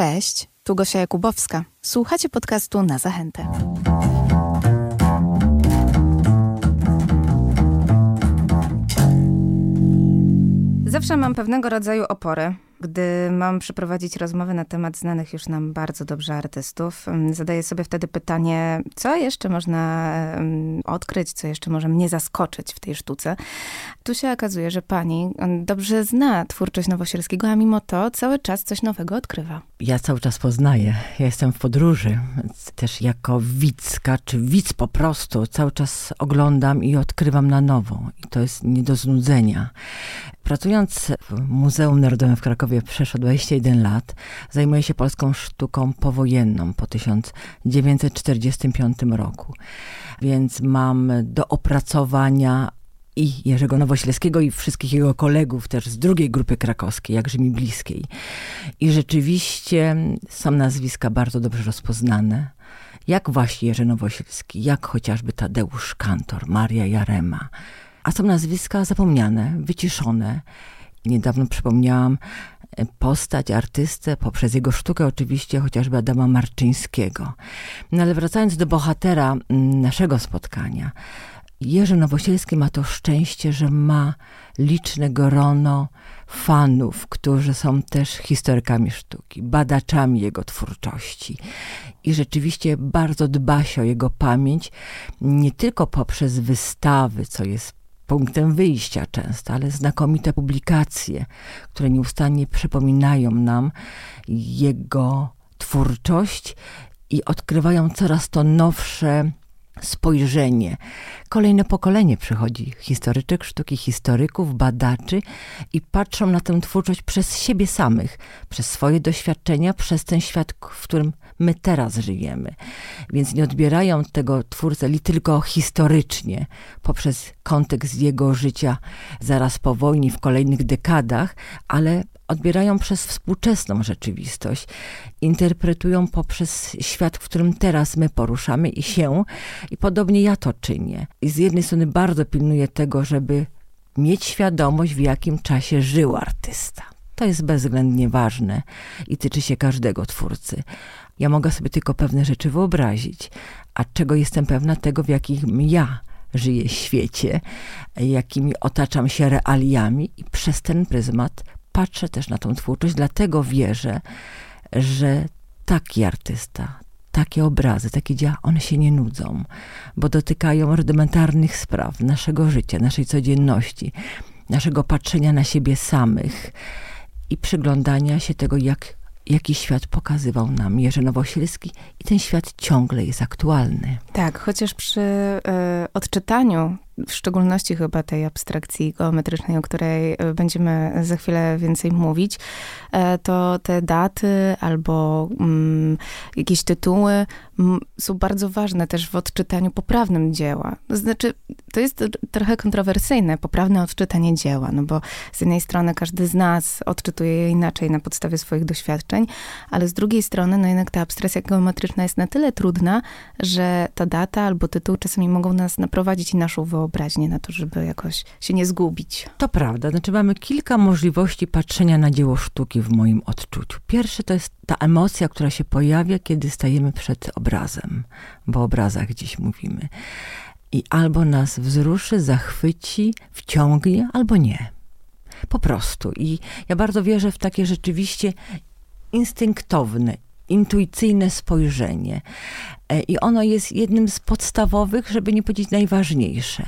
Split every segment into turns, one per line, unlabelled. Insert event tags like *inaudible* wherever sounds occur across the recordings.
Cześć, tu Gosia Jakubowska. Słuchacie podcastu na zachętę. Zawsze mam pewnego rodzaju opory gdy mam przeprowadzić rozmowę na temat znanych już nam bardzo dobrze artystów, mm, zadaję sobie wtedy pytanie, co jeszcze można mm, odkryć, co jeszcze może mnie zaskoczyć w tej sztuce. Tu się okazuje, że pani dobrze zna twórczość Nowosielskiego, a mimo to cały czas coś nowego odkrywa.
Ja cały czas poznaję. Ja jestem w podróży. Też jako widzka, czy widz po prostu, cały czas oglądam i odkrywam na nowo. I to jest nie do znudzenia. Pracując w Muzeum Narodowym w Krakowie przeszło 21 lat, zajmuję się polską sztuką powojenną po 1945 roku. Więc mam do opracowania i Jerzego Nowośleskiego i wszystkich jego kolegów też z drugiej grupy krakowskiej, jakże mi bliskiej. I rzeczywiście są nazwiska bardzo dobrze rozpoznane. Jak właśnie Jerzy Nowoślski, jak chociażby Tadeusz Kantor, Maria Jarema, a są nazwiska zapomniane, wyciszone. Niedawno przypomniałam e, postać, artystę, poprzez jego sztukę oczywiście, chociażby Adama Marczyńskiego. No ale wracając do bohatera mm, naszego spotkania, Jerzy Nowosielski ma to szczęście, że ma liczne grono fanów, którzy są też historykami sztuki, badaczami jego twórczości. I rzeczywiście bardzo dba się o jego pamięć, nie tylko poprzez wystawy, co jest punktem wyjścia często, ale znakomite publikacje, które nieustannie przypominają nam jego twórczość i odkrywają coraz to nowsze spojrzenie. Kolejne pokolenie przychodzi historyczek sztuki, historyków, badaczy i patrzą na tę twórczość przez siebie samych, przez swoje doświadczenia, przez ten świat, w którym my teraz żyjemy. Więc nie odbierają tego twórcę tylko historycznie, poprzez kontekst jego życia zaraz po wojnie, w kolejnych dekadach, ale odbierają przez współczesną rzeczywistość, interpretują poprzez świat, w którym teraz my poruszamy i się, i podobnie ja to czynię. I z jednej strony bardzo pilnuję tego, żeby mieć świadomość, w jakim czasie żył artysta. To jest bezwzględnie ważne i tyczy się każdego twórcy. Ja mogę sobie tylko pewne rzeczy wyobrazić, a czego jestem pewna, tego w jakim ja żyję świecie, jakimi otaczam się realiami i przez ten pryzmat patrzę też na tą twórczość, dlatego wierzę, że taki artysta, takie obrazy, takie dzieła, one się nie nudzą, bo dotykają rudymentarnych spraw naszego życia, naszej codzienności, naszego patrzenia na siebie samych i przyglądania się tego, jak jaki świat pokazywał nam Jerzy Nowosielski i ten świat ciągle jest aktualny.
Tak, chociaż przy y, odczytaniu w szczególności chyba tej abstrakcji geometrycznej, o której e, będziemy za chwilę więcej mówić, e, to te daty albo mm, jakieś tytuły są bardzo ważne też w odczytaniu poprawnym dzieła. Znaczy, to jest trochę kontrowersyjne, poprawne odczytanie dzieła, no bo z jednej strony każdy z nas odczytuje je inaczej na podstawie swoich doświadczeń, ale z drugiej strony, no jednak ta abstrakcja geometryczna jest na tyle trudna, że ta data albo tytuł czasami mogą nas naprowadzić i naszą wyobraźnię wyobraźnię na to, żeby jakoś się nie zgubić.
To prawda. Znaczy mamy kilka możliwości patrzenia na dzieło sztuki w moim odczuciu. Pierwszy to jest ta emocja, która się pojawia, kiedy stajemy przed obrazem, bo o obrazach dziś mówimy. I albo nas wzruszy, zachwyci, wciągnie, albo nie. Po prostu. I ja bardzo wierzę w takie rzeczywiście instynktowne, intuicyjne spojrzenie. E, I ono jest jednym z podstawowych, żeby nie powiedzieć najważniejsze.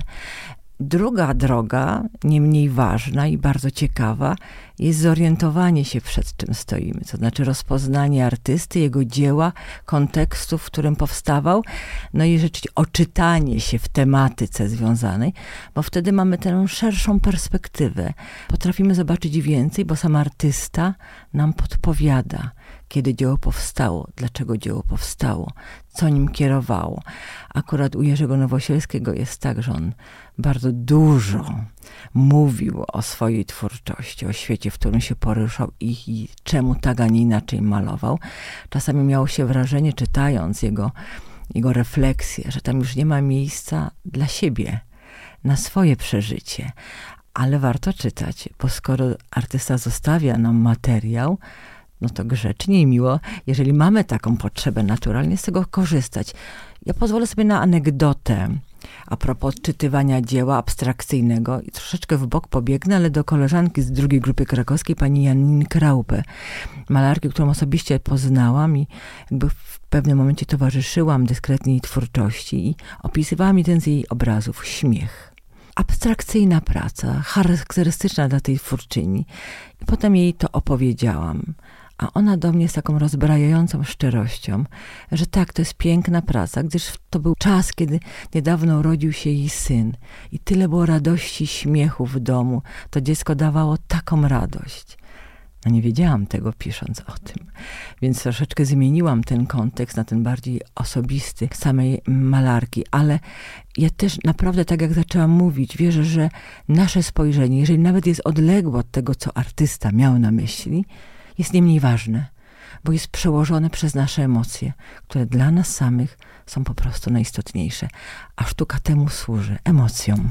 Druga droga, nie mniej ważna i bardzo ciekawa, jest zorientowanie się przed czym stoimy, to znaczy rozpoznanie artysty, jego dzieła, kontekstu, w którym powstawał, no i rzeczywiście oczytanie się w tematyce związanej, bo wtedy mamy tę szerszą perspektywę. Potrafimy zobaczyć więcej, bo sam artysta nam podpowiada kiedy dzieło powstało, dlaczego dzieło powstało, co nim kierowało. Akurat u Jerzego Nowosielskiego jest tak, że on bardzo dużo mówił o swojej twórczości, o świecie, w którym się poruszał i, i czemu tak, a nie inaczej malował. Czasami miało się wrażenie, czytając jego, jego refleksje, że tam już nie ma miejsca dla siebie, na swoje przeżycie. Ale warto czytać, bo skoro artysta zostawia nam materiał, no to grzecznie i miło, jeżeli mamy taką potrzebę naturalnie, z tego korzystać. Ja pozwolę sobie na anegdotę a propos czytywania dzieła abstrakcyjnego i troszeczkę w bok pobiegnę, ale do koleżanki z drugiej grupy krakowskiej, pani Janiny Kraupę, malarki, którą osobiście poznałam i jakby w pewnym momencie towarzyszyłam dyskretnie jej twórczości i opisywała mi ten z jej obrazów śmiech. Abstrakcyjna praca, charakterystyczna dla tej twórczyni. I potem jej to opowiedziałam. A ona do mnie z taką rozbrajającą szczerością, że tak, to jest piękna praca, gdyż to był czas, kiedy niedawno urodził się jej syn i tyle było radości, śmiechu w domu. To dziecko dawało taką radość. No nie wiedziałam tego pisząc o tym. Więc troszeczkę zmieniłam ten kontekst na ten bardziej osobisty samej malarki, ale ja też naprawdę, tak jak zaczęłam mówić, wierzę, że nasze spojrzenie, jeżeli nawet jest odległe od tego, co artysta miał na myśli, jest nie mniej ważne, bo jest przełożone przez nasze emocje, które dla nas samych są po prostu najistotniejsze, a sztuka temu służy emocjom.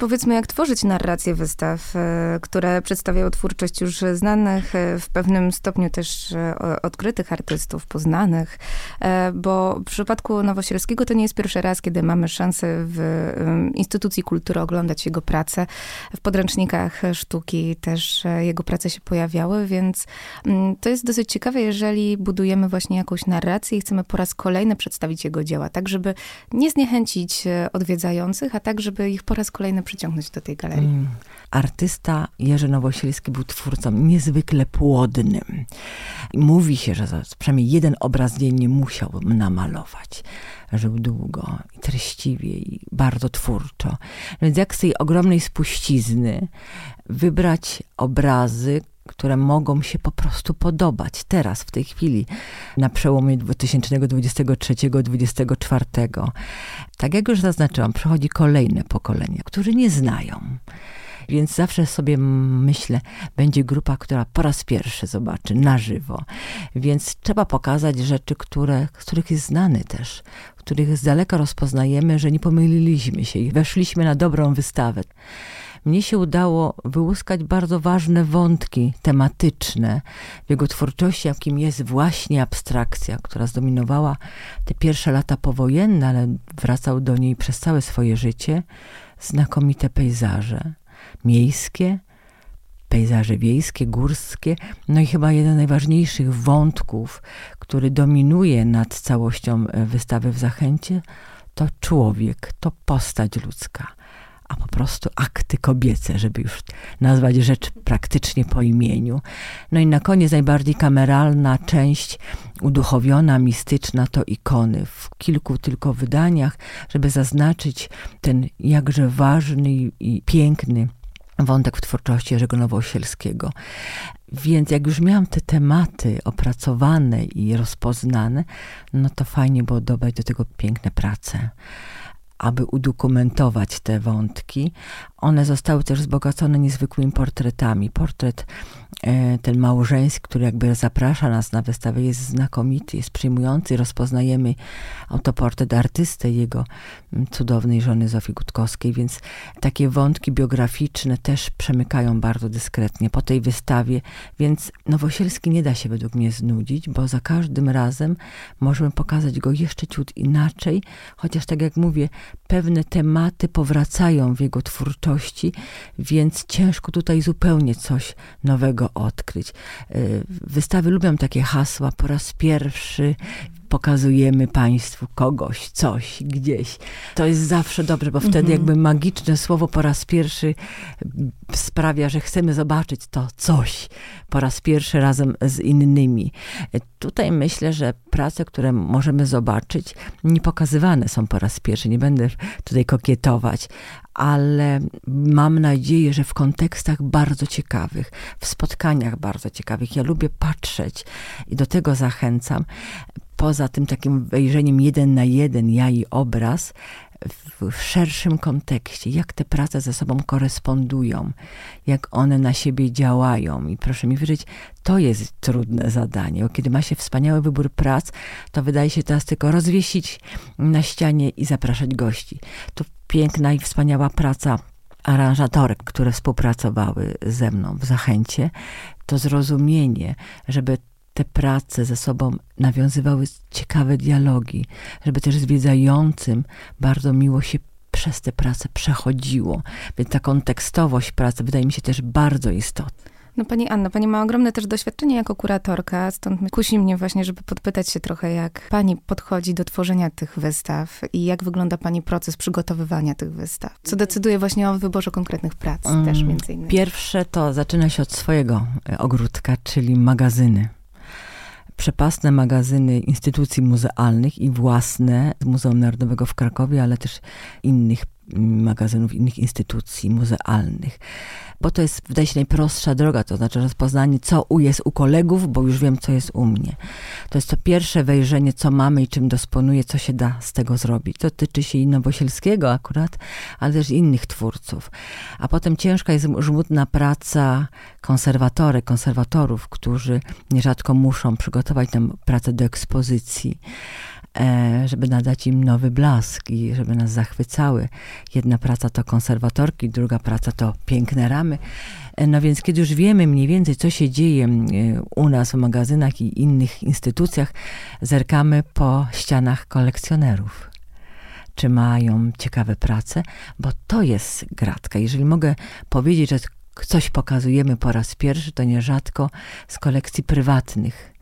Powiedzmy, jak tworzyć narrację wystaw, e, które przedstawiają twórczość już znanych, e, w pewnym stopniu też e, odkrytych artystów, poznanych, bo w przypadku Nowosielskiego to nie jest pierwszy raz, kiedy mamy szansę w instytucji kultury oglądać jego pracę. W podręcznikach sztuki też jego prace się pojawiały, więc mm, to jest dosyć ciekawe, jeżeli budujemy właśnie jakąś narrację i chcemy po raz kolejny przedstawić jego dzieła, tak żeby nie zniechęcić odwiedzających, a tak żeby ich po raz kolejny przyciągnąć do tej galerii. Mm.
Artysta Jerzy Nowosielski był twórcą niezwykle płodnym. Mówi się, że przynajmniej jeden obraz dziennie musiał namalować. Żył długo i treściwie i bardzo twórczo. Więc jak z tej ogromnej spuścizny wybrać obrazy, które mogą się po prostu podobać teraz, w tej chwili, na przełomie 2023-2024. Tak jak już zaznaczyłam, przychodzi kolejne pokolenie, którzy nie znają. Więc zawsze sobie myślę, będzie grupa, która po raz pierwszy zobaczy na żywo. Więc trzeba pokazać rzeczy, które, z których jest znany też, których z daleka rozpoznajemy, że nie pomyliliśmy się i weszliśmy na dobrą wystawę mnie się udało wyłuskać bardzo ważne wątki tematyczne w jego twórczości, jakim jest właśnie abstrakcja, która zdominowała te pierwsze lata powojenne, ale wracał do niej przez całe swoje życie. Znakomite pejzaże miejskie, pejzaże wiejskie, górskie, no i chyba jeden z najważniejszych wątków, który dominuje nad całością e, wystawy w Zachęcie, to człowiek, to postać ludzka a po prostu akty kobiece, żeby już nazwać rzecz praktycznie po imieniu. No i na koniec najbardziej kameralna część, uduchowiona, mistyczna, to ikony w kilku tylko wydaniach, żeby zaznaczyć ten jakże ważny i piękny wątek w twórczości Jerzego Nowosielskiego. Więc jak już miałam te tematy opracowane i rozpoznane, no to fajnie było dodać do tego piękne prace aby udokumentować te wątki. One zostały też wzbogacone niezwykłymi portretami. Portret e, ten małżeński, który jakby zaprasza nas na wystawę, jest znakomity, jest przyjmujący. Rozpoznajemy autoportret artysty jego cudownej żony Zofii Gutkowskiej, więc takie wątki biograficzne też przemykają bardzo dyskretnie po tej wystawie, więc Nowosielski nie da się według mnie znudzić, bo za każdym razem możemy pokazać go jeszcze ciut inaczej, chociaż tak jak mówię, pewne tematy powracają w jego twórczości, więc ciężko tutaj zupełnie coś nowego odkryć. E, wystawy lubią takie hasła po raz pierwszy pokazujemy Państwu kogoś, coś, gdzieś. To jest zawsze dobre, bo wtedy mhm. jakby magiczne słowo po raz pierwszy sprawia, że chcemy zobaczyć to coś po raz pierwszy razem z innymi. Tutaj myślę, że prace, które możemy zobaczyć, nie pokazywane są po raz pierwszy. Nie będę tutaj kokietować, ale mam nadzieję, że w kontekstach bardzo ciekawych, w spotkaniach bardzo ciekawych. Ja lubię patrzeć i do tego zachęcam poza tym takim wejrzeniem jeden na jeden, ja i obraz, w, szerszym kontekście, jak te prace ze sobą korespondują, jak one na siebie działają. I proszę mi wierzyć, to jest trudne zadanie. Bo kiedy ma się wspaniały wybór prac, to wydaje się teraz tylko rozwiesić na ścianie i zapraszać gości. To piękna i wspaniała praca aranżatorek, które współpracowały ze mną w Zachęcie, to zrozumienie, żeby te prace ze sobą nawiązywały ciekawe dialogi, żeby też zwiedzającym bardzo miło się przez te prace przechodziło. Więc ta kontekstowość pracy wydaje mi się też bardzo istotna.
No pani Anna, pani ma ogromne też doświadczenie jako kuratorka, stąd kusi mnie właśnie, żeby podpytać się trochę, jak pani podchodzi do tworzenia tych wystaw i jak wygląda pani proces przygotowywania tych wystaw. Co decyduje właśnie o wyborze konkretnych prac mm, też między innymi.
Pierwsze to zaczyna się od swojego e, ogródka, czyli magazyny przepasne magazyny instytucji muzealnych i własne Muzeum Narodowego w Krakowie, ale też innych magazynów, innych instytucji muzealnych bo to jest, wydaje się, najprostsza droga, to znaczy rozpoznanie, co u jest u kolegów, bo już wiem, co jest u mnie. To jest to pierwsze wejrzenie, co mamy i czym dysponuję, co się da z tego zrobić. To tyczy się i Nowosielskiego akurat, ale też innych twórców. A potem ciężka jest żmudna praca konserwatorek, konserwatorów, którzy nierzadko muszą przygotować nam pracę do ekspozycji żeby nadać im nowy blask i żeby nas zachwycały. Jedna praca to konserwatorki, druga praca to piękne ramy. E, no więc kiedy już wiemy mniej więcej, co się dzieje e, u nas w magazynach i innych instytucjach, zerkamy po ścianach kolekcjonerów czy mają ciekawe prace, bo to jest gratka. Jeżeli mogę powiedzieć, że coś pokazujemy po raz pierwszy, to nierzadko z kolekcji prywatnych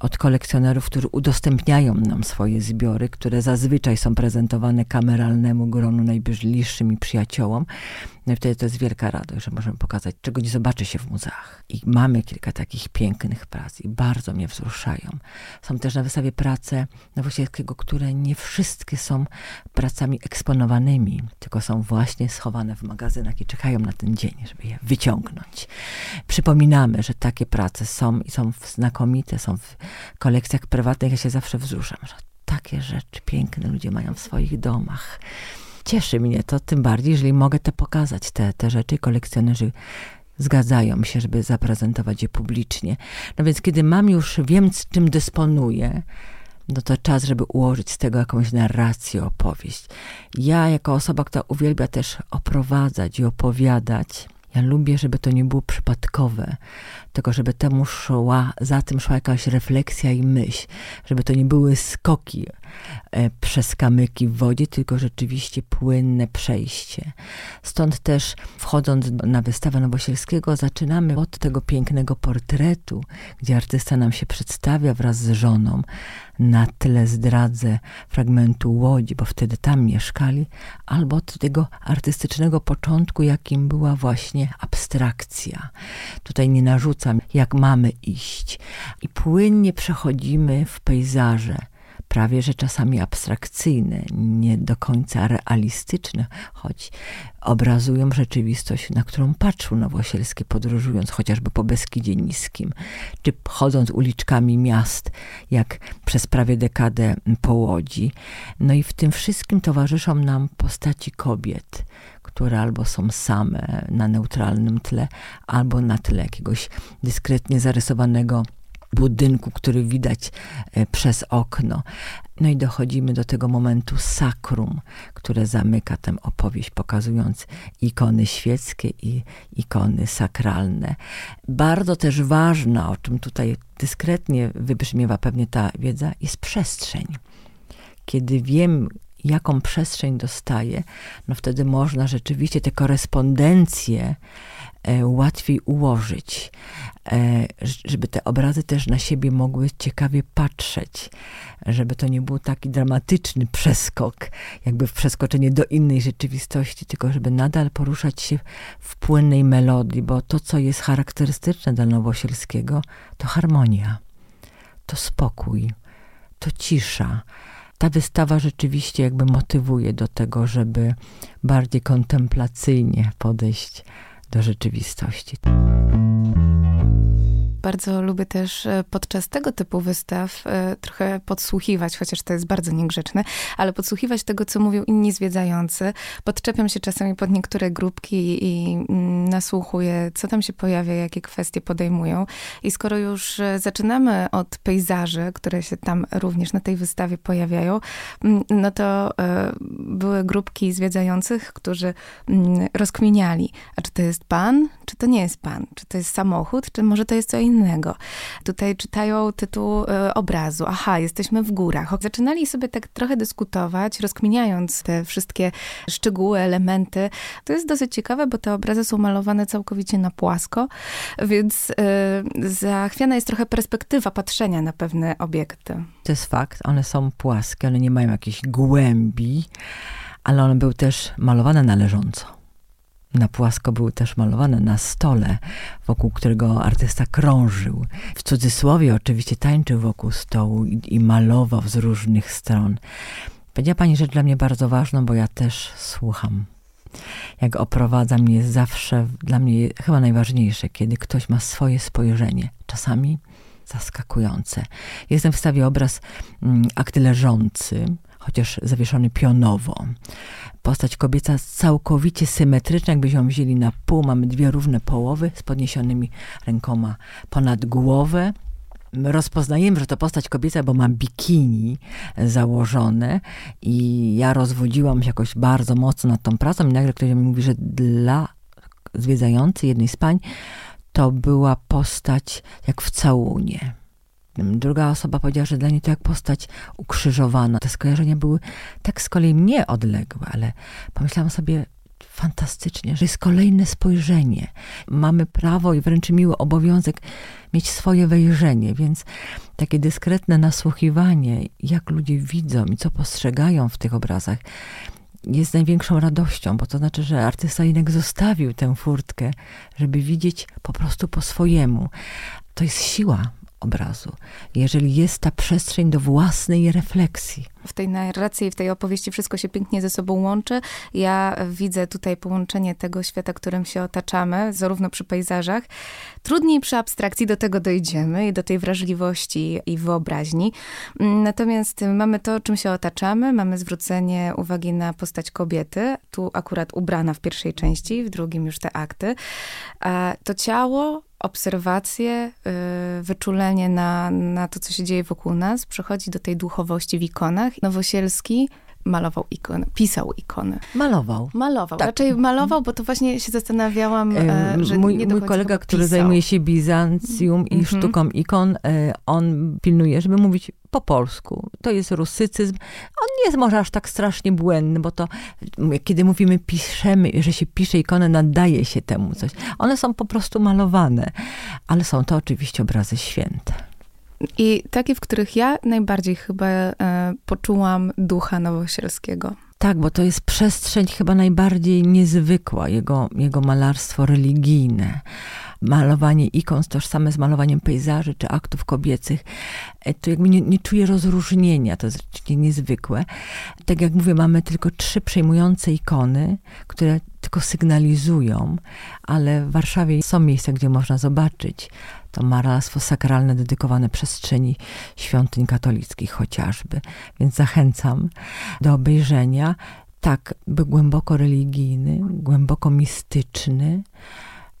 od kolekcjonerów, którzy udostępniają nam swoje zbiory, które zazwyczaj są prezentowane kameralnemu gronu najbliższym i przyjaciołom. No i wtedy to jest wielka radość, że możemy pokazać, czego nie zobaczy się w muzeach. I mamy kilka takich pięknych prac i bardzo mnie wzruszają. Są też na wystawie prace Nowosielskiego, które nie wszystkie są pracami eksponowanymi, tylko są właśnie schowane w magazynach i czekają na ten dzień, żeby je wyciągnąć. Przypominamy, że takie prace są i są znakomite, są w kolekcjach prywatnych. Ja się zawsze wzruszam, że takie rzeczy piękne ludzie mają w swoich domach cieszy mnie to, tym bardziej, jeżeli mogę te pokazać, te, te rzeczy. Kolekcjonerzy zgadzają się, żeby zaprezentować je publicznie. No więc kiedy mam już, wiem, z czym dysponuję, no to czas, żeby ułożyć z tego jakąś narrację, opowieść. Ja, jako osoba, która uwielbia też oprowadzać i opowiadać, ja lubię, żeby to nie było przypadkowe, tylko żeby temu szła, za tym szła jakaś refleksja i myśl, żeby to nie były skoki e, przez kamyki w wodzie, tylko rzeczywiście płynne przejście. Stąd też wchodząc na wystawę Nowosielskiego zaczynamy od tego pięknego portretu, gdzie artysta nam się przedstawia wraz z żoną, na tle zdradzę fragmentu Łodzi, bo wtedy tam mieszkali, albo od tego artystycznego początku, jakim była właśnie abstrakcja. Tutaj nie narzucam, jak mamy iść. I płynnie przechodzimy w pejzaże prawie że czasami abstrakcyjne, nie do końca realistyczne, choć obrazują rzeczywistość, na którą patrzył Nowosielskie podróżując chociażby po Beskidzie Niskim, czy chodząc uliczkami miast, jak przez prawie dekadę po Łodzi. No i w tym wszystkim towarzyszą nam postaci kobiet, które albo są same na neutralnym tle, albo na tle jakiegoś dyskretnie zarysowanego budynku, który widać e, przez okno. No i dochodzimy do tego momentu sakrum, które zamyka tę opowieść, pokazując ikony świeckie i ikony sakralne. Bardzo też ważna, o czym tutaj dyskretnie wybrzmiewa pewnie ta wiedza, jest przestrzeń. Kiedy wiem, jaką przestrzeń dostaję, no wtedy można rzeczywiście te korespondencje E, łatwiej ułożyć, żeby te obrazy też na siebie mogły ciekawie patrzeć, żeby to nie był taki dramatyczny przeskok, jakby przeskoczenie do innej rzeczywistości, tylko żeby nadal poruszać się w płynnej melodii, bo to, co jest charakterystyczne dla Nowosielskiego, to harmonia, to spokój, to cisza. Ta wystawa rzeczywiście jakby motywuje do tego, żeby bardziej kontemplacyjnie podejść do rzeczywistości.
Bardzo lubię też e, podczas tego typu wystaw e, trochę podsłuchiwać, chociaż to jest bardzo niegrzeczne, ale podsłuchiwać tego, co mówią inni zwiedzający. Podczepiam się czasami pod niektóre grupki i mm, nasłuchuję, co tam się pojawia, jakie kwestie podejmują. I skoro już e, zaczynamy od pejzaży, które się tam również na tej wystawie pojawiają, mm, no to były grupki zwiedzających, którzy mm, rozkminiali, a czy to jest pan, czy to nie jest pan, czy to jest samochód, czy może to jest co innego. Tutaj czytają tytuł y, obrazu. Aha, jesteśmy w górach. Zaczynali sobie tak trochę dyskutować, rozkminiając te wszystkie szczegóły, elementy. To jest dosyć ciekawe, bo te obrazy są malowane całkowicie na płasko, więc y, zachwiana jest trochę perspektywa patrzenia na pewne obiekty.
To jest fakt, one są płaskie, one nie mają jakiejś głębi, ale one były też malowane należąco na płasko były też malowane na stole, wokół którego artysta krążył. W cudzysłowie oczywiście tańczył wokół stołu i, i malował z różnych stron. Powiedziała pani rzecz dla mnie bardzo ważną, bo ja też słucham. Jak oprowadza mnie zawsze, dla mnie chyba najważniejsze, kiedy ktoś ma swoje spojrzenie. Czasami zaskakujące. Jest w wystawie obraz mm, akty leżący, chociaż zawieszony pionowo postać kobieca całkowicie symetryczna, jakbyśmy ją wzięli na pół. Mamy dwie równe połowy z podniesionymi rękoma ponad głowę. Rozpoznajemy, że to postać kobieca, bo ma bikini założone i ja rozwodziłam się jakoś bardzo mocno nad tą pracą i nagle ktoś mi mówi, że dla zwiedzającej jednej z pań to była postać jak w całunie. Druga osoba powiedziała, że dla niej to jak postać ukrzyżowana. Te skojarzenia były tak z kolei mnie odległe, ale pomyślałam sobie, fantastycznie, że jest kolejne spojrzenie. Mamy prawo i wręcz miły obowiązek mieć swoje wejrzenie, więc takie dyskretne nasłuchiwanie, jak ludzie widzą i co postrzegają w tych obrazach, jest największą radością, bo to znaczy, że artysta jednak zostawił tę furtkę, żeby widzieć po prostu po swojemu. To jest siła obrazu, jeżeli jest ta przestrzeń do własnej refleksji.
W tej narracji i w tej opowieści wszystko się pięknie ze sobą łączy. Ja widzę tutaj połączenie tego świata, którym się otaczamy, zarówno przy pejzażach. Trudniej przy abstrakcji do tego dojdziemy i do tej wrażliwości i wyobraźni. Natomiast mamy to, czym się otaczamy, mamy zwrócenie uwagi na postać kobiety, tu akurat ubrana w pierwszej części, w drugim już te akty. To ciało obserwacje, y, wyczulenie na, na to, co się dzieje wokół nas, przechodzi do tej duchowości w ikonach. Nowosielski malował ikony, pisał ikony.
Malował.
Malował. Tak. Raczej malował, bo to właśnie się zastanawiałam, e, że
mój, mój kolega, który zajmuje się Bizancjum i mm -hmm. sztuką ikon, e, on pilnuje, żeby mówić po polsku. To jest rusycyzm. On nie jest może aż tak strasznie błędny, bo to kiedy mówimy piszemy, że się pisze ikonę, nadaje się temu coś. One są po prostu malowane, ale są to oczywiście obrazy święte.
I takie, w których ja najbardziej chyba e, poczułam ducha Nowosielskiego.
Tak, bo to jest przestrzeń chyba najbardziej niezwykła, jego, jego malarstwo religijne. Malowanie ikon tożsame z malowaniem pejzaży czy aktów kobiecych. E, to jakby nie, nie czuję rozróżnienia, to jest rzeczywiście niezwykłe. Tak jak mówię, mamy tylko trzy przejmujące ikony, które tylko sygnalizują, ale w Warszawie są miejsca, gdzie można zobaczyć to malarstwo sakralne dedykowane przestrzeni świątyń katolickich chociażby. Więc zachęcam do obejrzenia. Tak, był głęboko religijny, głęboko mistyczny,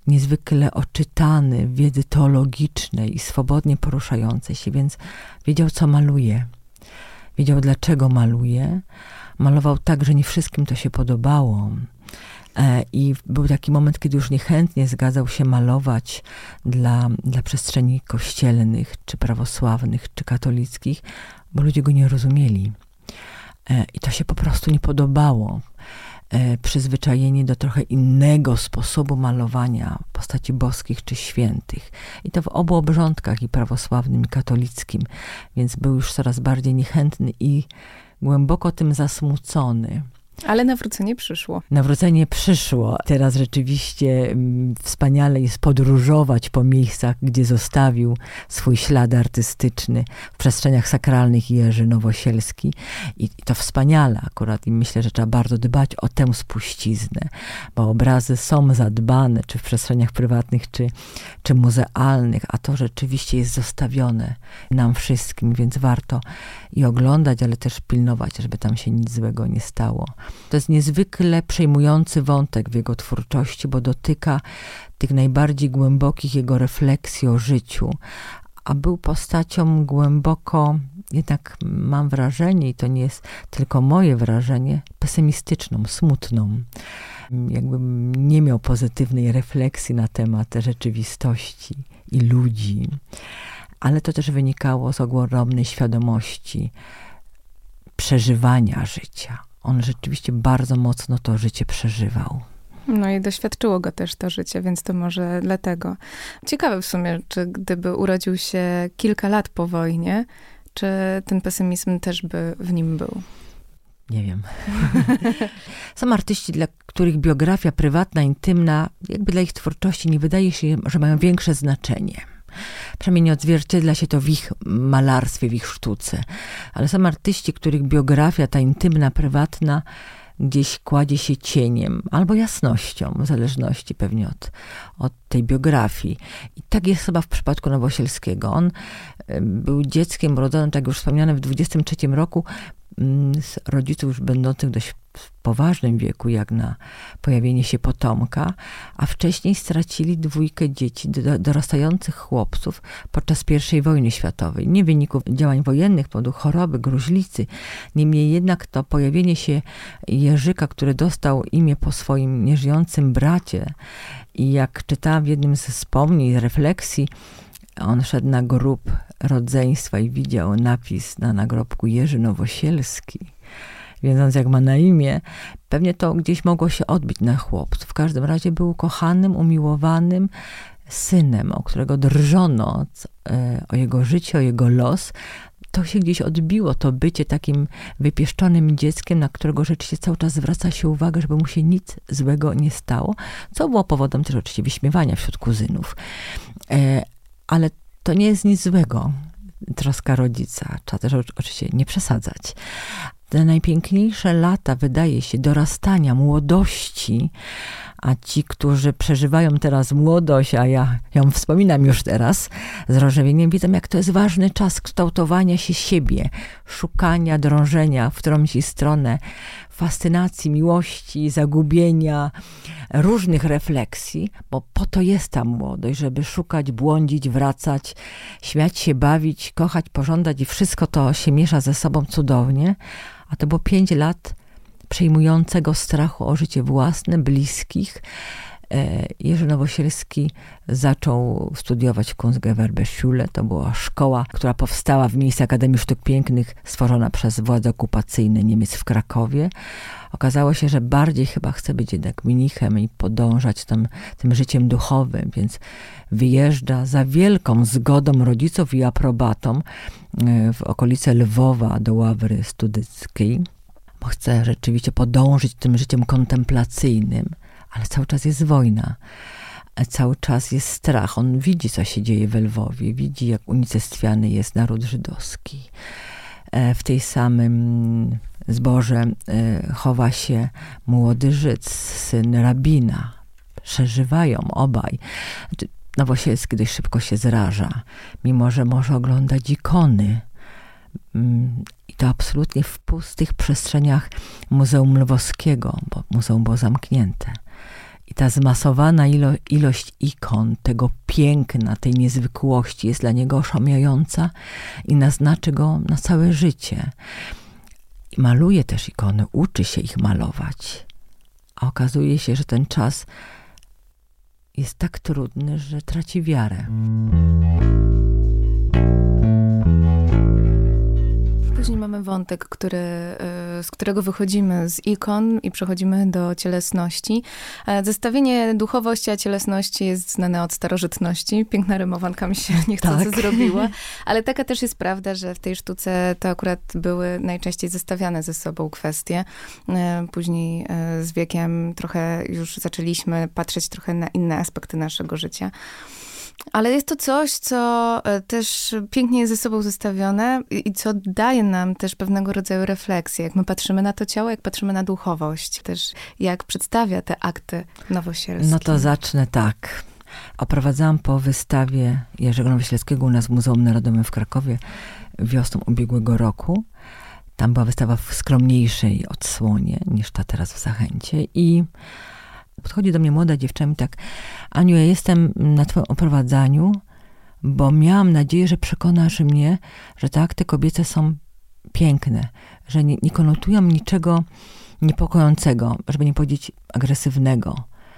niezwykle oczytany wiedzy teologicznej i swobodnie poruszającej się, więc wiedział, co maluje. Wiedział, dlaczego maluje. Malował tak, że nie wszystkim to się podobało I był taki moment, kiedy już niechętnie zgadzał się malować dla, dla przestrzeni kościelnych, czy prawosławnych, czy katolickich, bo ludzie go nie rozumieli. E, I to się po prostu nie podobało. E, przyzwyczajeni do trochę innego sposobu malowania postaci boskich czy świętych. I to w obu obrządkach, i prawosławnym, i katolickim. Więc był już coraz bardziej niechętny i głęboko tym zasmucony
Ale nawrócenie przyszło.
Nawrócenie przyszło. Teraz rzeczywiście mm, wspaniale jest podróżować po miejscach, gdzie zostawił swój ślad artystyczny w przestrzeniach sakralnych Jerzy Nowosielski. I to wspaniale akurat. I myślę, że trzeba bardzo dbać o tę spuściznę, bo obrazy są zadbane, czy w przestrzeniach prywatnych, czy, czy muzealnych, a to rzeczywiście jest zostawione nam wszystkim, więc warto i oglądać, ale też pilnować, żeby tam się nic złego nie stało. To jest niezwykle przejmujący wątek w jego twórczości, bo dotyka tych najbardziej głębokich jego refleksji o życiu, a był postacią głęboko, jednak mam wrażenie, i to nie jest tylko moje wrażenie, pesymistyczną, smutną. Jakbym nie miał pozytywnej refleksji na temat rzeczywistości i ludzi. Ale to też wynikało z ogromnej świadomości przeżywania życia. On rzeczywiście bardzo mocno to życie przeżywał.
No i doświadczyło go też to życie, więc to może dlatego. Ciekawe w sumie, czy gdyby urodził się kilka lat po wojnie, czy ten pesymizm też by w nim był?
Nie wiem. *laughs* Są artyści, dla których biografia prywatna, intymna, jakby dla ich twórczości nie wydaje się, że mają większe znaczenie. Przynajmniej nie odzwierciedla się to w ich malarstwie, w ich sztuce. Ale są artyści, których biografia, ta intymna, prywatna, gdzieś kładzie się cieniem albo jasnością, w zależności pewnie od, od tej biografii. I tak jest chyba w przypadku Nowosielskiego. On był dzieckiem urodzonym, tak jak już wspomniane, w 23 roku mm, z rodziców już będących dość w poważnym wieku, jak na pojawienie się potomka, a wcześniej stracili dwójkę dzieci, dorastających chłopców podczas I wojny światowej. Nie wyniku działań wojennych, powodu choroby, gruźlicy. Niemniej jednak to pojawienie się Jerzyka, który dostał imię po swoim nieżyjącym bracie i jak czytałam w jednym ze wspomnień, refleksji, on szedł na grób rodzeństwa i widział napis na nagrobku Jerzy Nowosielski wiedząc jak ma na imię, pewnie to gdzieś mogło się odbić na chłopcu. W każdym razie był kochanym, umiłowanym synem, o którego drżono e, o jego życie, o jego los. To się gdzieś odbiło, to bycie takim wypieszczonym dzieckiem, na którego rzeczywiście cały czas zwraca się uwagę, żeby mu się nic złego nie stało, co było powodem też oczywiście wyśmiewania wśród kuzynów. E, ale to nie jest nic złego troska rodzica. Trzeba też oczywiście nie przesadzać te najpiękniejsze lata, wydaje się, dorastania, młodości, a ci, którzy przeżywają teraz młodość, a ja ją wspominam już teraz z rozżywieniem, widzą, jak to jest ważny czas kształtowania się siebie, szukania, drążenia w którąś stronę, fascynacji, miłości, zagubienia, różnych refleksji, bo po to jest ta młodość, żeby szukać, błądzić, wracać, śmiać się, bawić, kochać, pożądać i wszystko to się miesza ze sobą cudownie, a to było pięć lat przejmującego strachu o życie własne, bliskich. E, Jerzy Nowosielski zaczął studiować w Kunstgewerbeschule. To była szkoła, która powstała w miejscu Akademii Sztuk Pięknych, stworzona przez władze okupacyjne Niemiec w Krakowie. Okazało się, że bardziej chyba chce być jednak mnichem i podążać tym, życiem duchowym, więc wyjeżdża za wielką zgodą rodziców i aprobatą e, w okolice Lwowa do Ławry Studyckiej bo chce rzeczywiście podążyć tym życiem kontemplacyjnym, ale cały czas jest wojna. Cały czas jest strach. On widzi, co się dzieje w Lwowie, widzi, jak unicestwiany jest naród żydowski. E, w tej samym zborze e, chowa się młody Żyd, syn rabina. Przeżywają obaj. Znaczy, Nowosielski dość szybko się zraża, mimo że może oglądać ikony mm, to absolutnie w pustych przestrzeniach Muzeum Lwowskiego, bo muzeum było zamknięte. I ta zmasowana ilo ilość ikon, tego piękna, tej niezwykłości jest dla niego oszamiająca i naznaczy go na całe życie. I maluje też ikony, uczy się ich malować. A okazuje się, że ten czas jest tak trudny, że traci wiarę.
Mamy wątek, który, y, z którego wychodzimy z ikon i przechodzimy do cielesności. E, zestawienie duchowości a cielesności jest znane od starożytności. Piękna rymowanka mi się *laughs* nie chce tak. zrobiła, *laughs* ale taka też jest prawda, że w tej sztuce to akurat były najczęściej zestawiane ze sobą kwestie. E, później e, z wiekiem trochę już zaczęliśmy patrzeć trochę na inne aspekty naszego życia. Ale jest to coś, co e, też pięknie jest ze sobą zestawione i co daje nam też pewnego rodzaju refleksję, jak my patrzymy na to ciało, jak patrzymy na duchowość, też jak przedstawia te akty nowosielskie.
No to zacznę tak. Oprowadzałam po wystawie Jerzego Nowosielskiego u nas w Muzeum Narodowym w Krakowie wiosną ubiegłego roku. Tam była wystawa w skromniejszej odsłonie niż ta teraz w Zachęcie i podchodzi do mnie młoda dziewczyna i tak, Aniu, ja jestem na twoim oprowadzaniu, bo miałam nadzieję, że przekonasz mnie, że te akty kobiece są piękne, że nie, nie konotują niczego niepokojącego, żeby nie powiedzieć agresywnego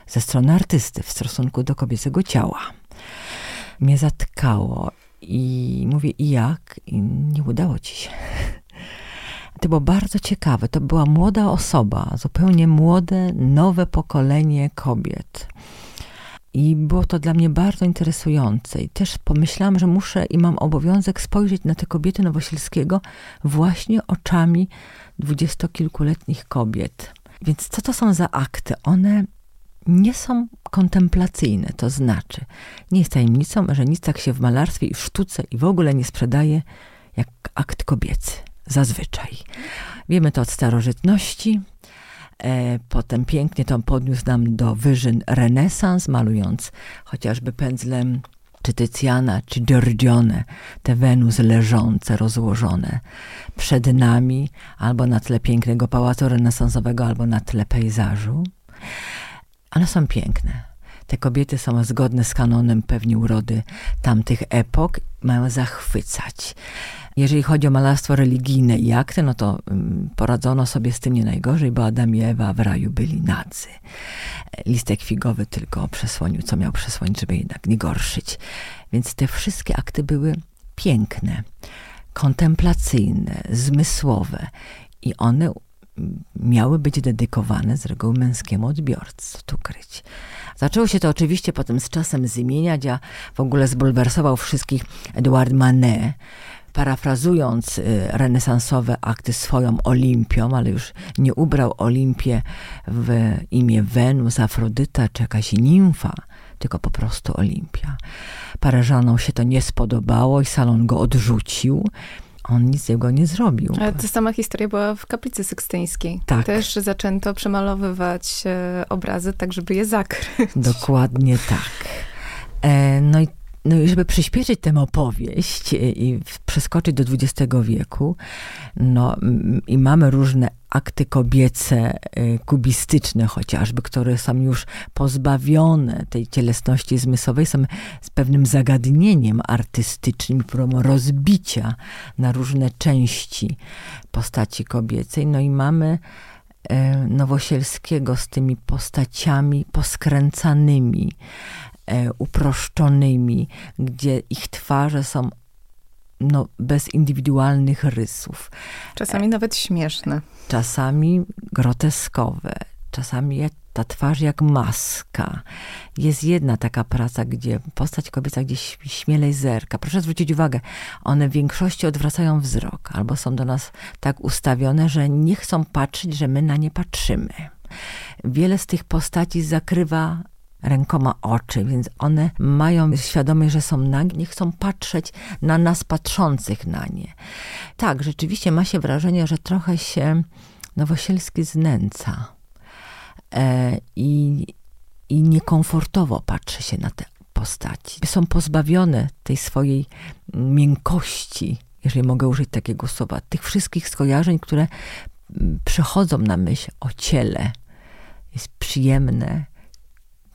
ze strony artysty w stosunku do kobiecego ciała. Mnie zatkało i mówię, i jak? I nie udało ci się. To było bardzo ciekawe. To była młoda osoba, zupełnie młode, nowe pokolenie kobiet. I było to dla mnie bardzo interesujące. I też pomyślałam, że muszę i mam obowiązek spojrzeć na te kobiety Nowosielskiego właśnie oczami dwudziestokilkuletnich kobiet. Więc co to są za akty? One nie są kontemplacyjne, to znaczy nie jest tajemnicą, że nic tak się w malarstwie i w sztuce i w ogóle nie sprzedaje jak akt kobiecy. Zazwyczaj. Wiemy to od starożytności. E, potem pięknie to podniósł nam do wyżyn renesans, malując chociażby pędzlem czy Tycjana, czy Giorgione, te Wenus leżące, rozłożone przed nami, albo na tle pięknego pałacu renesansowego, albo na tle pejzażu. One są piękne. Te kobiety są zgodne z kanonem pewnie urody tamtych epok, mają zachwycać. Jeżeli chodzi o malarstwo religijne i akty, no to um, poradzono sobie z tym nie najgorzej, bo Adam i Ewa w raju byli nadzy. Listek figowy tylko przesłonił, co miał przesłonić, żeby jednak nie gorszyć. Więc te wszystkie akty były piękne, kontemplacyjne, zmysłowe i one miały być dedykowane z reguły męskiemu odbiorcy, tu kryć. Zaczęło się to oczywiście potem z czasem zmieniać, a w ogóle zbulwersował wszystkich Edouard Manet, parafrazując y, renesansowe akty swoją Olimpią, ale już nie ubrał Olimpię w imię Wenus, Afrodyta czy jakaś nimfa, tylko po prostu Olimpia. Paryżanom się to nie spodobało i salon go odrzucił on nic jego nie zrobił.
Ale ta sama historia była w kaplicy sykstyńskiej.
Tak.
Też zaczęto przemalowywać e, obrazy tak, żeby je zakryć.
Dokładnie tak. E, no i no i żeby przyspieszyć tę opowieść i przeskoczyć do XX wieku, no i mamy różne akty kobiece, y, kubistyczne chociażby, które są już pozbawione tej cielesności zmysłowej, są z pewnym zagadnieniem artystycznym, próbą rozbicia na różne części postaci kobiecej. No i mamy y, Nowosielskiego z tymi postaciami poskręcanymi, e, uproszczonymi, gdzie ich twarze są no, bez indywidualnych rysów.
Czasami nawet śmieszne.
Czasami groteskowe, czasami ta twarz jak maska. Jest jedna taka praca, gdzie postać kobieca gdzieś śmielej zerka. Proszę zwrócić uwagę, one w większości odwracają wzrok, albo są do nas tak ustawione, że nie chcą patrzeć, że my na nie patrzymy. Wiele z tych postaci zakrywa rękoma oczy, więc one mają świadomość, że są nagie, nie chcą patrzeć na nas patrzących na nie. Tak, rzeczywiście ma się wrażenie, że trochę się Nowosielski znęca e, i, i niekomfortowo patrzy się na te postaci. Są pozbawione tej swojej miękkości, jeżeli mogę użyć takiego słowa, tych wszystkich skojarzeń, które przychodzą na myśl o ciele. Jest przyjemne,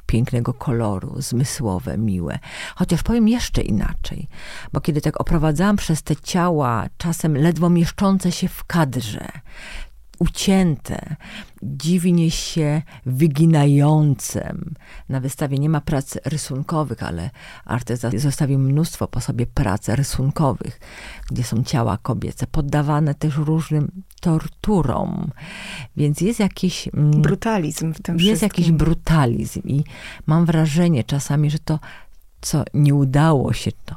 pięknego koloru, zmysłowe, miłe. Chociaż powiem jeszcze inaczej, bo kiedy tak oprowadzałam przez te ciała, czasem ledwo mieszczące się w kadrze, ucięte, dziwnie się wyginającym. Na wystawie nie ma prac rysunkowych, ale artysta zostawił mnóstwo po sobie prac rysunkowych, gdzie są ciała kobiece, poddawane też różnym torturom. Więc jest jakiś...
Mm, brutalizm w tym
Jest
wszystkim.
jakiś brutalizm i mam wrażenie czasami, że to co nie udało się, to,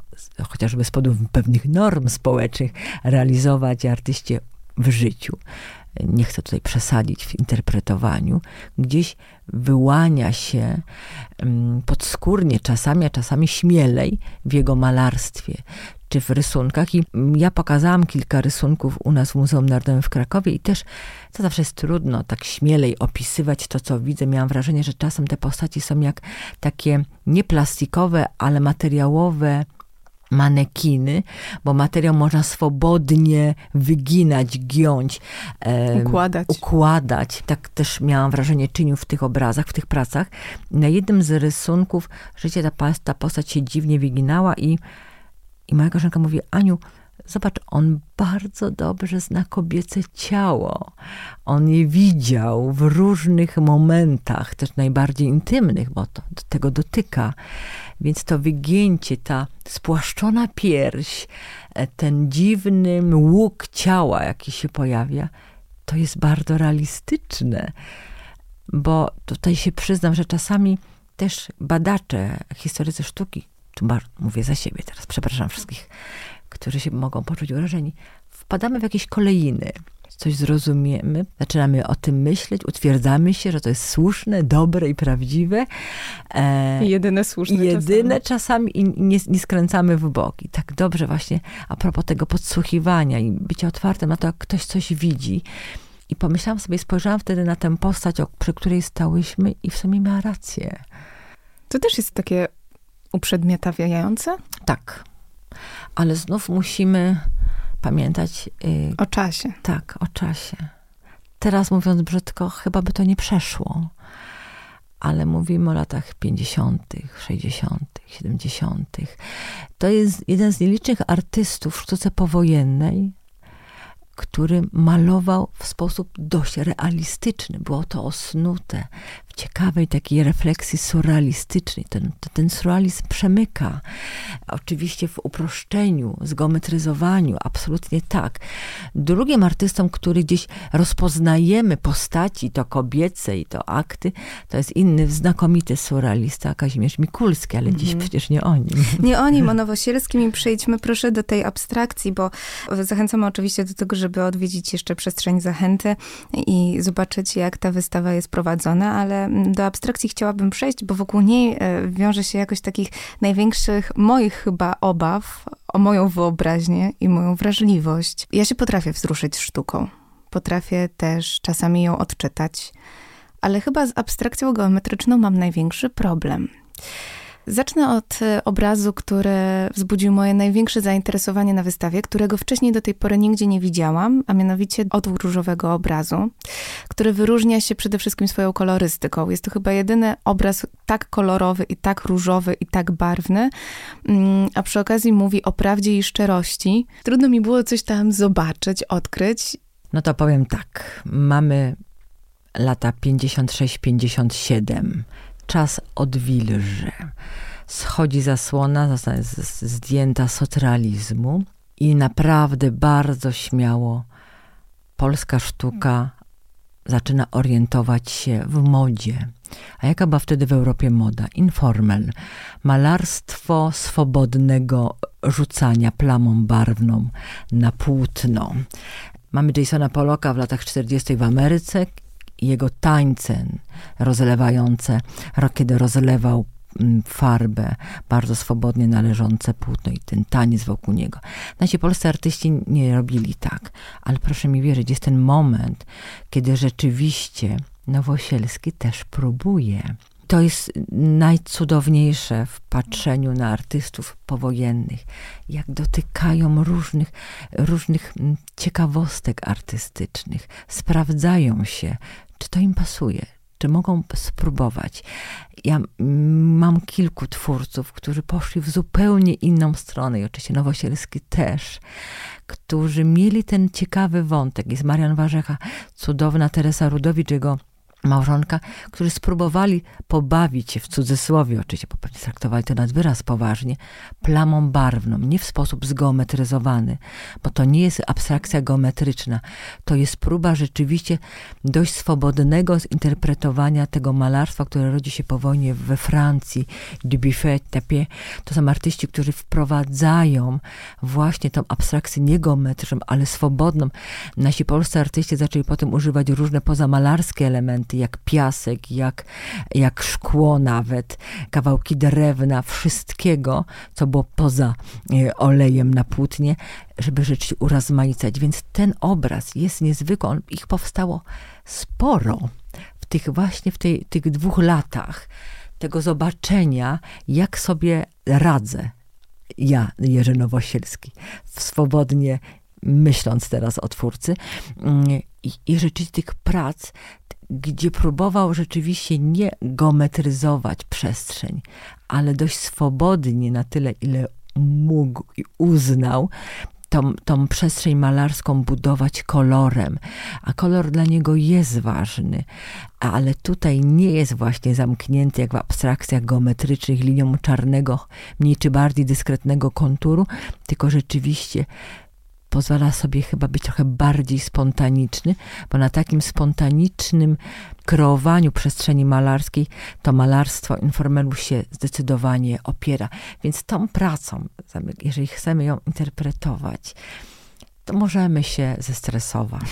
chociażby z powodu pewnych norm społecznych, realizować artyście w życiu nie chcę tutaj przesadzić w interpretowaniu, gdzieś wyłania się mm, podskórnie czasami, a czasami śmielej w jego malarstwie czy w rysunkach. I ja pokazałam kilka rysunków u nas w Muzeum Narodowym w Krakowie i też to zawsze jest trudno tak śmielej opisywać to, co widzę. Miałam wrażenie, że czasem te postaci są jak takie nie plastikowe, ale materiałowe manekiny, bo materiał można swobodnie wyginać, giąć,
układać.
układać. Tak też miałam wrażenie czynił w tych obrazach, w tych pracach. Na jednym z rysunków życie ta, ta postać się dziwnie wyginała i, i moja koleżanka mówi, Aniu, Zobacz, on bardzo dobrze zna kobiece ciało. On je widział w różnych momentach, też najbardziej intymnych, bo to do tego dotyka. Więc to wygięcie, ta spłaszczona pierś, e, ten dziwny łuk ciała, jaki się pojawia, to jest bardzo realistyczne. Bo tutaj się przyznam, że czasami też badacze, historycy sztuki, tu mówię za siebie teraz, przepraszam wszystkich, którzy się mogą poczuć urażeni, wpadamy w jakieś kolejny coś zrozumiemy, zaczynamy o tym myśleć, utwierdzamy się, że to jest słuszne, dobre i prawdziwe.
E, jedyne słuszne
Jedyne czasami, czasami i nie, nie, skręcamy w boki. Tak dobrze właśnie a propos tego podsłuchiwania i bycia otwartym na to, jak ktoś coś widzi. I pomyślałam sobie, spojrzałam wtedy na tę postać, przy której stałyśmy i w sumie miała rację.
To też jest takie uprzedmiotawiające?
Tak. Ale znów musimy pamiętać.
Yy, o czasie.
Tak, o czasie. Teraz mówiąc brzydko, chyba by to nie przeszło. Ale mówimy o latach 50., 60., 70. To jest jeden z nielicznych artystów w sztuce powojennej, który malował w sposób dość realistyczny. Było to osnute w ciekawej takiej refleksji surrealistycznej. Ten, ten surrealizm przemyka. Oczywiście w uproszczeniu, zgeometryzowaniu, absolutnie tak. Drugim artystą, który gdzieś rozpoznajemy postaci, to kobiece i to akty, to jest inny znakomity surrealista, Kazimierz Mikulski, ale dziś mhm. przecież nie o nim. *laughs*
Nie o nim, o Nowosielskim i przejdźmy proszę do tej abstrakcji, bo zachęcamy oczywiście do tego, żeby odwiedzić jeszcze przestrzeń zachęty i zobaczyć, jak ta wystawa jest prowadzona, ale do abstrakcji chciałabym przejść, bo wokół niej e, wiąże się jakoś takich największych moich chyba obaw o moją wyobraźnię i moją wrażliwość. Ja się potrafię wzruszyć sztuką. Potrafię też czasami ją odczytać, ale chyba z abstrakcją geometryczną mam największy problem. Zacznę od e, obrazu, który wzbudził moje największe zainteresowanie na wystawie, którego wcześniej do tej pory nigdzie nie widziałam, a mianowicie odwór różowego obrazu, który wyróżnia się przede wszystkim swoją kolorystyką. Jest to chyba jedyny obraz tak kolorowy i tak różowy i tak barwny, mm, a przy okazji mówi o prawdzie i szczerości. Trudno mi było coś tam zobaczyć, odkryć.
No to powiem tak. Mamy lata 56-57 czas odwilży. Schodzi zasłona, zostaje zdjęta socrealizmu i naprawdę bardzo śmiało polska sztuka zaczyna orientować się w modzie. A jaka była wtedy w Europie moda? Informel. Malarstwo swobodnego rzucania plamą barwną na płótno. Mamy Jasona Poloka w latach 40. w Ameryce, jego tańce rozlewające, kiedy rozlewał mm, farbę, bardzo swobodnie należące płótno i ten taniec wokół niego. Nasi polscy artyści nie robili tak, ale proszę mi wierzyć, jest ten moment, kiedy rzeczywiście Nowosielski też próbuje to jest najcudowniejsze w patrzeniu na artystów powojennych, jak dotykają różnych, różnych mm, ciekawostek artystycznych, sprawdzają się, czy to im pasuje, czy mogą spróbować. Ja mam kilku twórców, którzy poszli w zupełnie inną stronę i oczywiście Nowosielski też, którzy mieli ten ciekawy wątek. Jest Marian Warzecha, cudowna Teresa Rudowicz, jego małżonka, którzy spróbowali pobawić się w cudzysłowie, oczywiście, bo pewnie traktowali to nad wyraz poważnie, plamą barwną, nie w sposób zgeometryzowany, bo to nie jest abstrakcja geometryczna, to jest próba rzeczywiście dość swobodnego zinterpretowania tego malarstwa, które rodzi się po wojnie we Francji, Dubuffet, Tapie. To są artyści, którzy wprowadzają właśnie tą abstrakcję nie geometryczną, ale swobodną. Nasi polscy artyści zaczęli potem używać różne pozamalarskie elementy, elementy, jak piasek, jak, jak szkło nawet, kawałki drewna, wszystkiego, co było poza e, olejem na płótnie, żeby rzeczywiście urozmaicać. Więc ten obraz jest niezwykły. On, ich powstało sporo w tych właśnie w tej, tych dwóch latach tego zobaczenia, jak sobie radzę ja, Jerzy Nowosielski, swobodnie myśląc teraz o twórcy. Mm, I, i rzeczywiście tych prac gdzie próbował rzeczywiście nie geometryzować przestrzeń, ale dość swobodnie na tyle, ile mógł i uznał, tą, tą przestrzeń malarską budować kolorem, a kolor dla niego jest ważny, ale tutaj nie jest właśnie zamknięty jak w abstrakcjach geometrycznych linią czarnego, mniej czy bardziej dyskretnego konturu, tylko rzeczywiście pozwala sobie chyba być trochę bardziej spontaniczny, bo na takim spontanicznym kreowaniu przestrzeni malarskiej to malarstwo Informelu się zdecydowanie opiera. Więc tą pracą, jeżeli chcemy ją interpretować, to możemy się zestresować.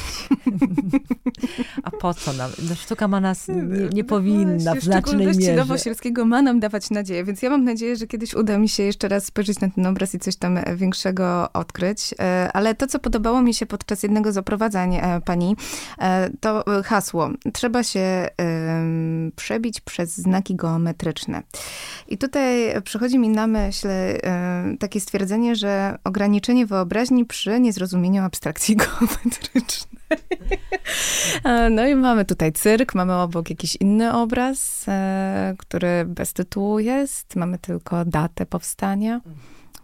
*laughs* A po co nam? No, sztuka ma nas, nie, nie no powinna w znacznej mierze.
Nowosielskiego ma nam dawać nadzieję, więc ja mam nadzieję, że kiedyś uda mi się jeszcze raz spojrzeć na ten obraz i coś tam większego odkryć. E, ale to, co podobało mi się podczas jednego z oprowadzań e, pani, e, to hasło. Trzeba się przebić przez znaki geometryczne. I tutaj przychodzi mi na myśl takie stwierdzenie, że ograniczenie wyobraźni przy niezrozumieniu rozumieniu abstrakcji *laughs* geometrycznej. No i mamy tutaj cyrk, mamy obok jakiś inny obraz, e, który bez tytułu jest. Mamy tylko datę powstania.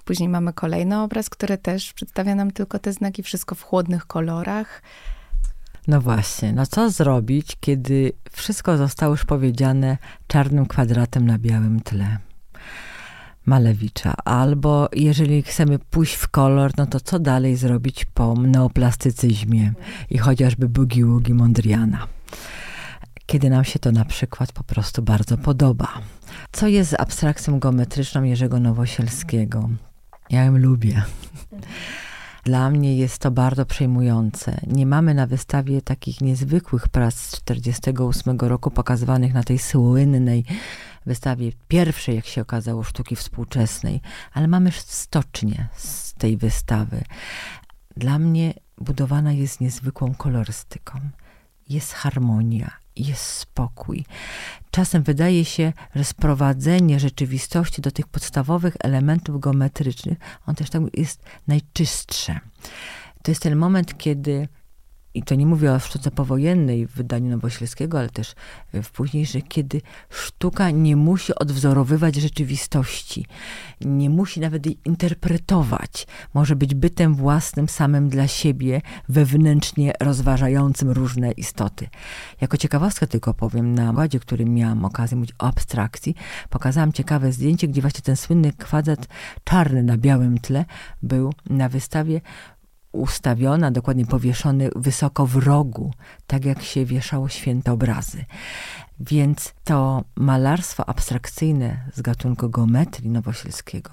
Później mamy kolejny obraz, który też przedstawia nam tylko te znaki, wszystko w chłodnych kolorach.
No właśnie, no co zrobić, kiedy wszystko zostało już powiedziane czarnym kwadratem na białym tle? Malewicza. Albo jeżeli chcemy pójść w kolor, no to co dalej zrobić po neoplastycyzmie i chociażby bugi-wugi Mondriana. Kiedy nam się to na przykład po prostu bardzo podoba. Co jest abstrakcją geometryczną Jerzego Nowosielskiego? Ja ją lubię. *laughs* Dla mnie jest to bardzo przejmujące. Nie mamy na wystawie takich niezwykłych prac z 1948 roku pokazywanych na tej słynnej wystawie pierwszej, jak się okazało, sztuki współczesnej, ale mamy stocznie z tej wystawy. Dla mnie budowana jest niezwykłą kolorystyką. Jest harmonia, jest spokój. Czasem wydaje się, że sprowadzenie rzeczywistości do tych podstawowych elementów geometrycznych, on też tak jest najczystsze. To jest ten moment, kiedy i to nie mówię o sztuce powojennej w wydaniu Nowośleskiego, ale też w późniejszych, kiedy sztuka nie musi odwzorowywać rzeczywistości, nie musi nawet jej interpretować. Może być bytem własnym, samym dla siebie, wewnętrznie rozważającym różne istoty. Jako ciekawostkę tylko powiem, na ładzie, którym miałam okazję mówić o abstrakcji, pokazałam ciekawe zdjęcie, gdzie właśnie ten słynny kwadrat czarny na białym tle był na wystawie ustawiona, dokładnie powieszony wysoko w rogu, tak jak się wieszało święte obrazy. Więc to malarstwo abstrakcyjne z gatunku geometrii Nowosielskiego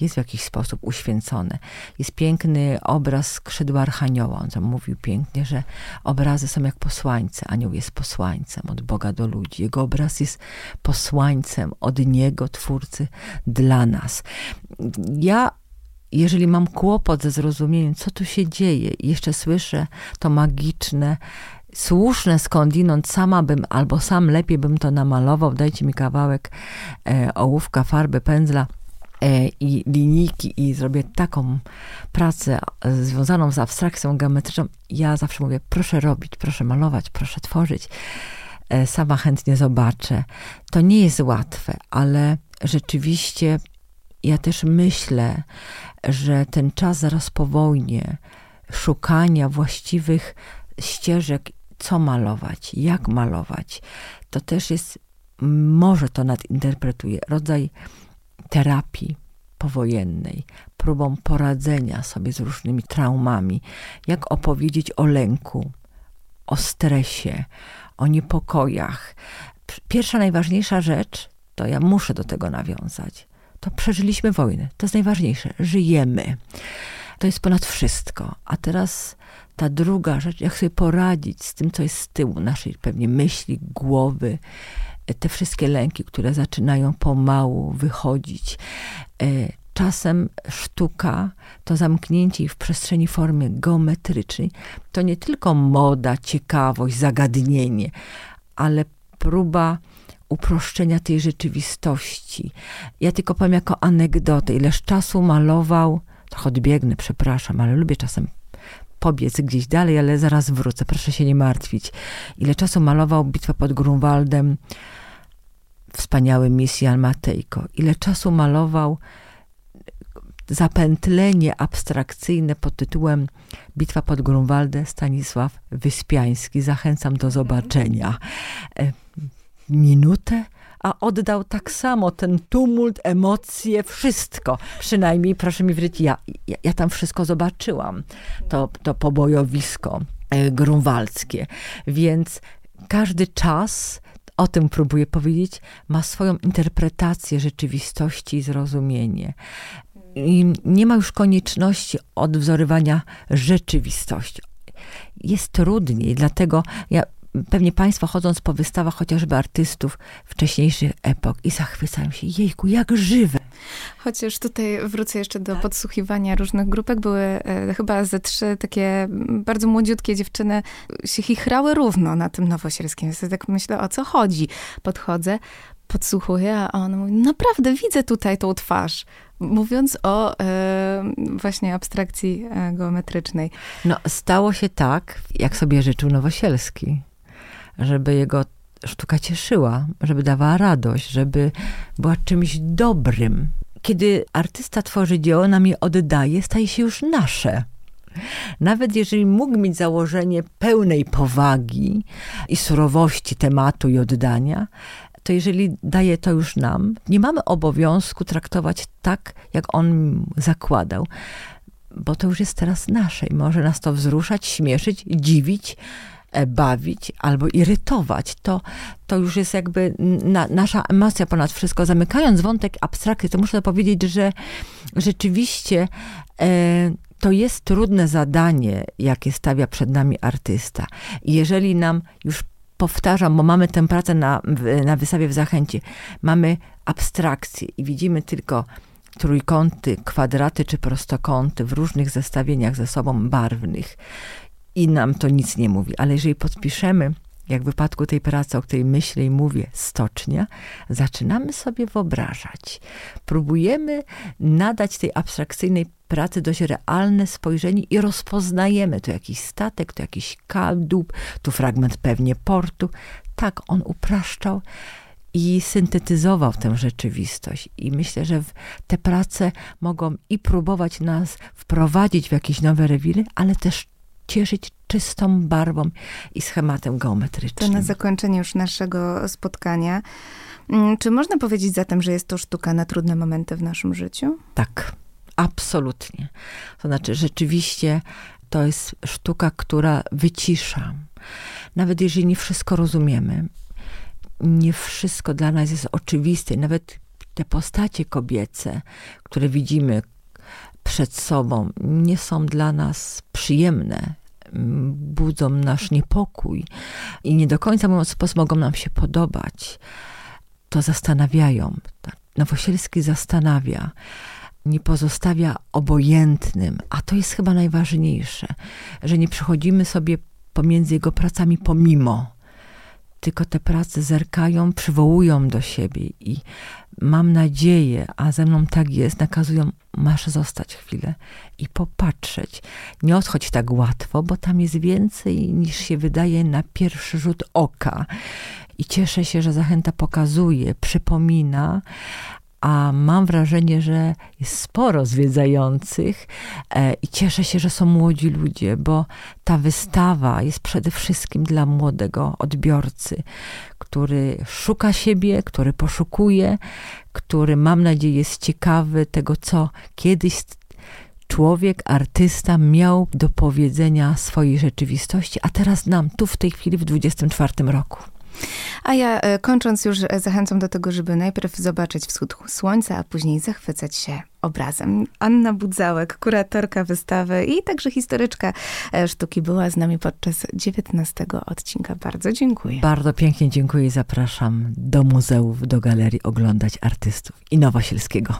jest w jakiś sposób uświęcone. Jest piękny obraz skrzydła Archanioła. On tam mówił pięknie, że obrazy są jak posłańce. Anioł jest posłańcem od Boga do ludzi. Jego obraz jest posłańcem od Niego, Twórcy, dla nas. Ja jeżeli mam kłopot ze zrozumieniem, co tu się dzieje, i jeszcze słyszę to magiczne, słuszne skądinąd, sama bym, albo sam lepiej bym to namalował, dajcie mi kawałek e, ołówka, farby, pędzla, e, i linijki i zrobię taką pracę związaną z abstrakcją geometryczną, ja zawsze mówię, proszę robić, proszę malować, proszę tworzyć. e, sama chętnie zobaczę. To nie jest łatwe, ale rzeczywiście ja też myślę, że ten czas zaraz po wojnie, szukania właściwych ścieżek, co malować, jak malować, to też jest, może to nadinterpretuje, rodzaj terapii powojennej, próbą poradzenia sobie z różnymi traumami, jak opowiedzieć o lęku, o stresie, o niepokojach. Pierwsza, najważniejsza rzecz, to ja muszę do tego nawiązać, to przeżyliśmy wojnę. To jest najważniejsze. Żyjemy. To jest ponad wszystko. A teraz ta druga rzecz, jak sobie poradzić z tym, co jest z tyłu naszej pewnie myśli, głowy, te wszystkie lęki, które zaczynają pomału wychodzić. E, czasem sztuka, to zamknięcie w przestrzeni formy geometrycznej, to nie tylko moda, ciekawość, zagadnienie, ale próba uproszczenia tej rzeczywistości. Ja tylko powiem jako anegdotę, ileż czasu malował, trochę odbiegnę, przepraszam, ale lubię czasem pobiec gdzieś dalej, ale zaraz wrócę, proszę się nie martwić. Ile czasu malował bitwę pod Grunwaldem, wspaniały Misjan Matejko. Ile czasu malował zapętlenie abstrakcyjne pod tytułem Bitwa pod Grunwaldem Stanisław Wyspiański. Zachęcam do zobaczenia. Minutę, a oddał tak samo ten tumult, emocje, wszystko. Przynajmniej, proszę mi wierzyć, ja, ja, ja tam wszystko zobaczyłam. To, to pobojowisko e, grunwaldzkie. Więc każdy czas o tym próbuję powiedzieć, ma swoją interpretację rzeczywistości i zrozumienie. I nie ma już konieczności odwzorywania rzeczywistości. Jest trudniej, dlatego ja pewnie Państwo chodząc po wystawach chociażby artystów wcześniejszych epok i zachwycają się, jejku, jak żywe.
Chociaż tutaj wrócę jeszcze do podsłuchiwania różnych grupek. Były e, chyba ze trzy takie bardzo młodziutkie dziewczyny się chichrały równo na tym Nowosielskim. Więc tak myślę, o co chodzi. Podchodzę, podsłuchuję, a on mówi, naprawdę widzę tutaj tą twarz. Mówiąc o e, właśnie abstrakcji e, geometrycznej.
No, stało się tak, jak sobie życzył Nowosielski żeby jego sztuka cieszyła, żeby dawała radość, żeby była czymś dobrym. Kiedy artysta tworzy dzieło, nam je oddaje, staje się już nasze. Nawet jeżeli mógł mieć założenie pełnej powagi i surowości tematu i oddania, to jeżeli daje to już nam, nie mamy obowiązku traktować tak, jak on zakładał, bo to już jest teraz nasze i może nas to wzruszać, śmieszyć, dziwić, bawić albo irytować. To, to już jest jakby na, nasza emocja ponad wszystko. Zamykając wątek abstrakcji, to muszę powiedzieć, że rzeczywiście e, to jest trudne zadanie, jakie stawia przed nami artysta. Jeżeli nam już powtarzam, bo mamy tę pracę na, na wystawie w Zachęcie, mamy abstrakcję i widzimy tylko trójkąty, kwadraty czy prostokąty w różnych zestawieniach ze sobą barwnych i nam to nic nie mówi. Ale jeżeli podpiszemy, jak w wypadku tej pracy, o której myślę i mówię, stocznia, zaczynamy sobie wyobrażać. Próbujemy nadać tej abstrakcyjnej pracy dość realne spojrzenie i rozpoznajemy tu jakiś statek, tu jakiś kadłub, tu fragment pewnie portu. Tak, on upraszczał i syntetyzował tę rzeczywistość. I myślę, że te prace mogą i próbować nas wprowadzić w jakieś nowe rewiry, ale też cieszyć czystą barwą i schematem geometrycznym.
To na zakończenie już naszego spotkania. Mm, czy można powiedzieć zatem, że jest to sztuka na trudne momenty w naszym życiu?
Tak, absolutnie. To znaczy, rzeczywiście to jest sztuka, która wycisza. Nawet jeżeli nie wszystko rozumiemy, nie wszystko dla nas jest oczywiste, nawet te postacie kobiece, które widzimy, przed sobą nie są dla nas przyjemne, budzą nasz niepokój i nie do końca mówiąc sposób mogą nam się podobać, to zastanawiają. Nowosielski zastanawia, nie pozostawia obojętnym, a to jest chyba najważniejsze, że nie przechodzimy sobie pomiędzy jego pracami pomimo, tylko te prace zerkają, przywołują do siebie i mam nadzieję, a ze mną tak jest, nakazują, masz zostać chwilę i popatrzeć. Nie odchodź tak łatwo, bo tam jest więcej niż się wydaje na pierwszy rzut oka. I cieszę się, że zachęta pokazuje, przypomina, a mam wrażenie, że jest sporo zwiedzających e, i cieszę się, że są młodzi ludzie, bo ta wystawa jest przede wszystkim dla młodego odbiorcy, który szuka siebie, który poszukuje, który mam nadzieję jest ciekawy tego, co kiedyś człowiek, artysta miał do powiedzenia swojej rzeczywistości, a teraz nam, tu w tej chwili, w 24 roku.
A ja e, kończąc już e, zachęcam do tego, żeby najpierw zobaczyć wschód słońca, a później zachwycać się obrazem. Anna Budzałek, kuratorka wystawy i także historyczka e, sztuki była z nami podczas 19 odcinka. Bardzo dziękuję.
Bardzo pięknie dziękuję i zapraszam do muzeów, do galerii oglądać artystów i Nowosielskiego.